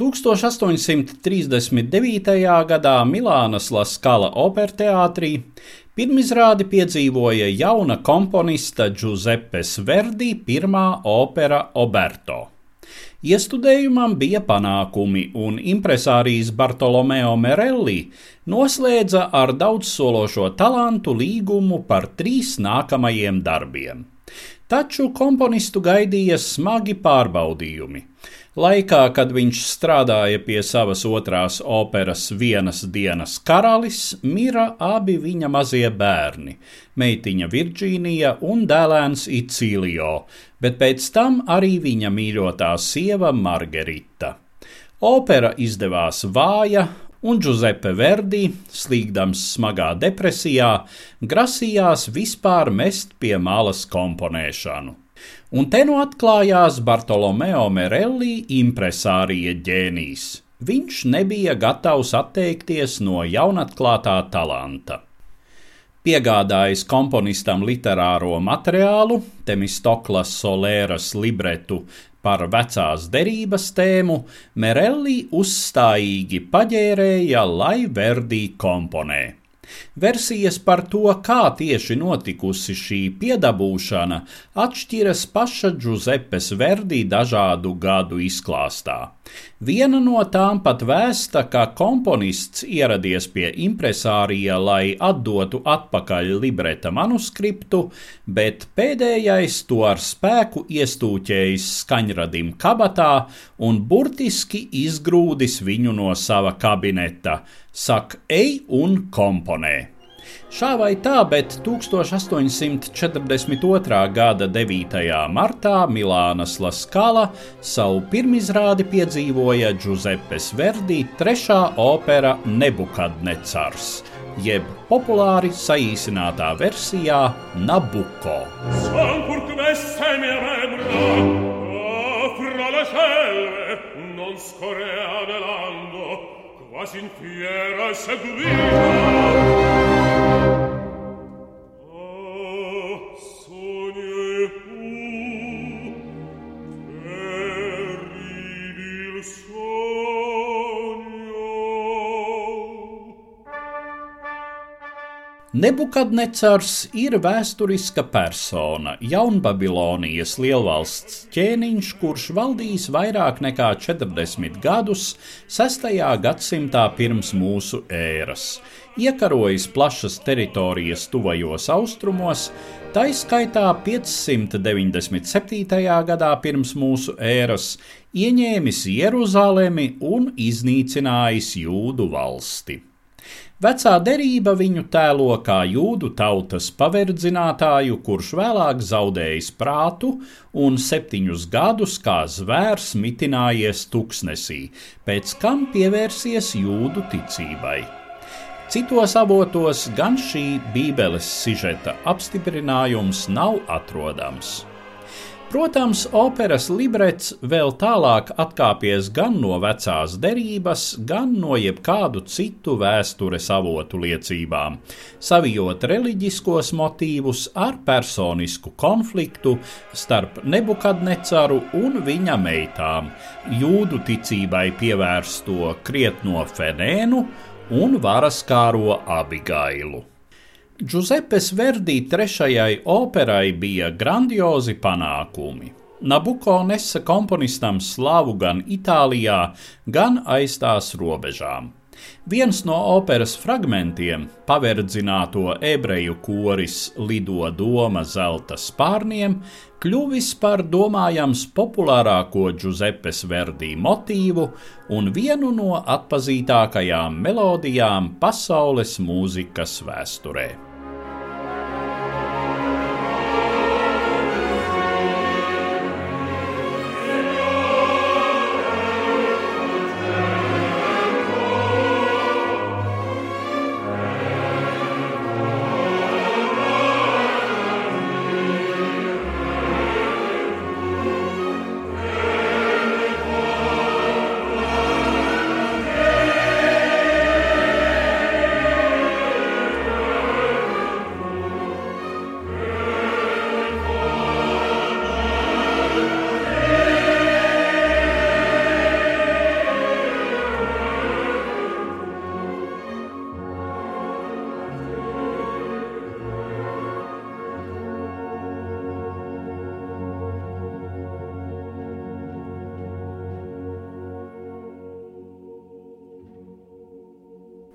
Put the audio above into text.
1839. gadā Milānas Laskala operteātrī pirmizrādi piedzīvoja jauna komponista Giuseppes Verdi pirmā opera Oberto. Iestudējumam bija panākumi, un impresārijas Bartolomeo Merelli noslēdza ar daudzsološo talantu līgumu par trīs nākamajiem darbiem. Taču komponistu gaidīja smagi pārbaudījumi. Laikā, kad viņš strādāja pie savas otrās operas Vienas dienas karalis, mira abi viņa mazie bērni - meitiņa Virģīnija un dēlēns Icīlio, bet pēc tam arī viņa mīļotā sieva Margarita. Opera izdevās vāja, un Giuseppe Verdi, slīgdams smagā depresijā, grasījās vispār mest pie malas komponēšanu. Un te nu atklājās Bartolomeo Merelli impresārija ģēnijs. Viņš nebija gatavs atteikties no jaunatklātā talanta. Piegādājis komponistam literāro materiālu, Temistoklas Solēras libretu par vecās derības tēmu, Merelli uzstājīgi paģērēja, lai Verdi komponē. Versijas par to, kā tieši notikusi šī piedabūšana, atšķiras paša Giuseppes Verdi dažādu gadu izklāstā. Viena no tām pat vēsta, ka komponists ieradies pie impresārija, lai atdotu atpakaļ libreta manuskriptu, bet pēdējais to ar spēku iestūķējis skaņradim kabatā un burtiski izgrūdis viņu no sava kabineta. Saka, ej un komponē! Šā vai tā, bet 1842. gada 9. martā Milānas Laskala savu pirmizrādi piedzīvoja Giuseppes Verdi trešā opera Nebukadnecars, jeb populāri saīsinātā versijā Nabucco. Non scorrea delando, quasi in fiera seguita. Nebukadnecars ir vēsturiska persona, Jaunbabilonijas lielvalsts ķēniņš, kurš valdījis vairāk nekā 40 gadus 6. gadsimtā pirms mūsu ēras, iekarojis plašas teritorijas tuvajos austrumos, taiskaitā 597. gadā pirms mūsu ēras, ieņēmis Jeruzalemi un iznīcinājis Jūdu valsti. Vecā derība viņu tēlo kā jūdu tautas paverdzinātāju, kurš vēlāk zaudējis prātu un septiņus gadus kā zvērs mitinājies tuksnesī, pēc kam pievērsies jūdu ticībai. Citos avotos gan šī Bībeles sižeta apstiprinājums nav atrodams. Protams, operas librets vēl tālāk atkāpies gan no vecās derības, gan no jebkādu citu vēstures avotu liecībām, savijot reliģiskos motīvus ar personisku konfliktu starp Nebukadnecaru un viņa meitām, jūdu ticībai pievērsto krietno Fenēnu un varaskāro Abigailu. Giuseppes Verdi trešajai operai bija grandiozi panākumi. Nabuko nesa komponistam slavu gan Itālijā, gan aiz tās robežām. Viens no operas fragmentiem, paverdzināto ebreju koris Lido Doma zelta spārniem, kļuvis par domājams populārāko Giuseppes Verdi motīvu un vienu no atpazītākajām melodijām pasaules mūzikas vēsturē.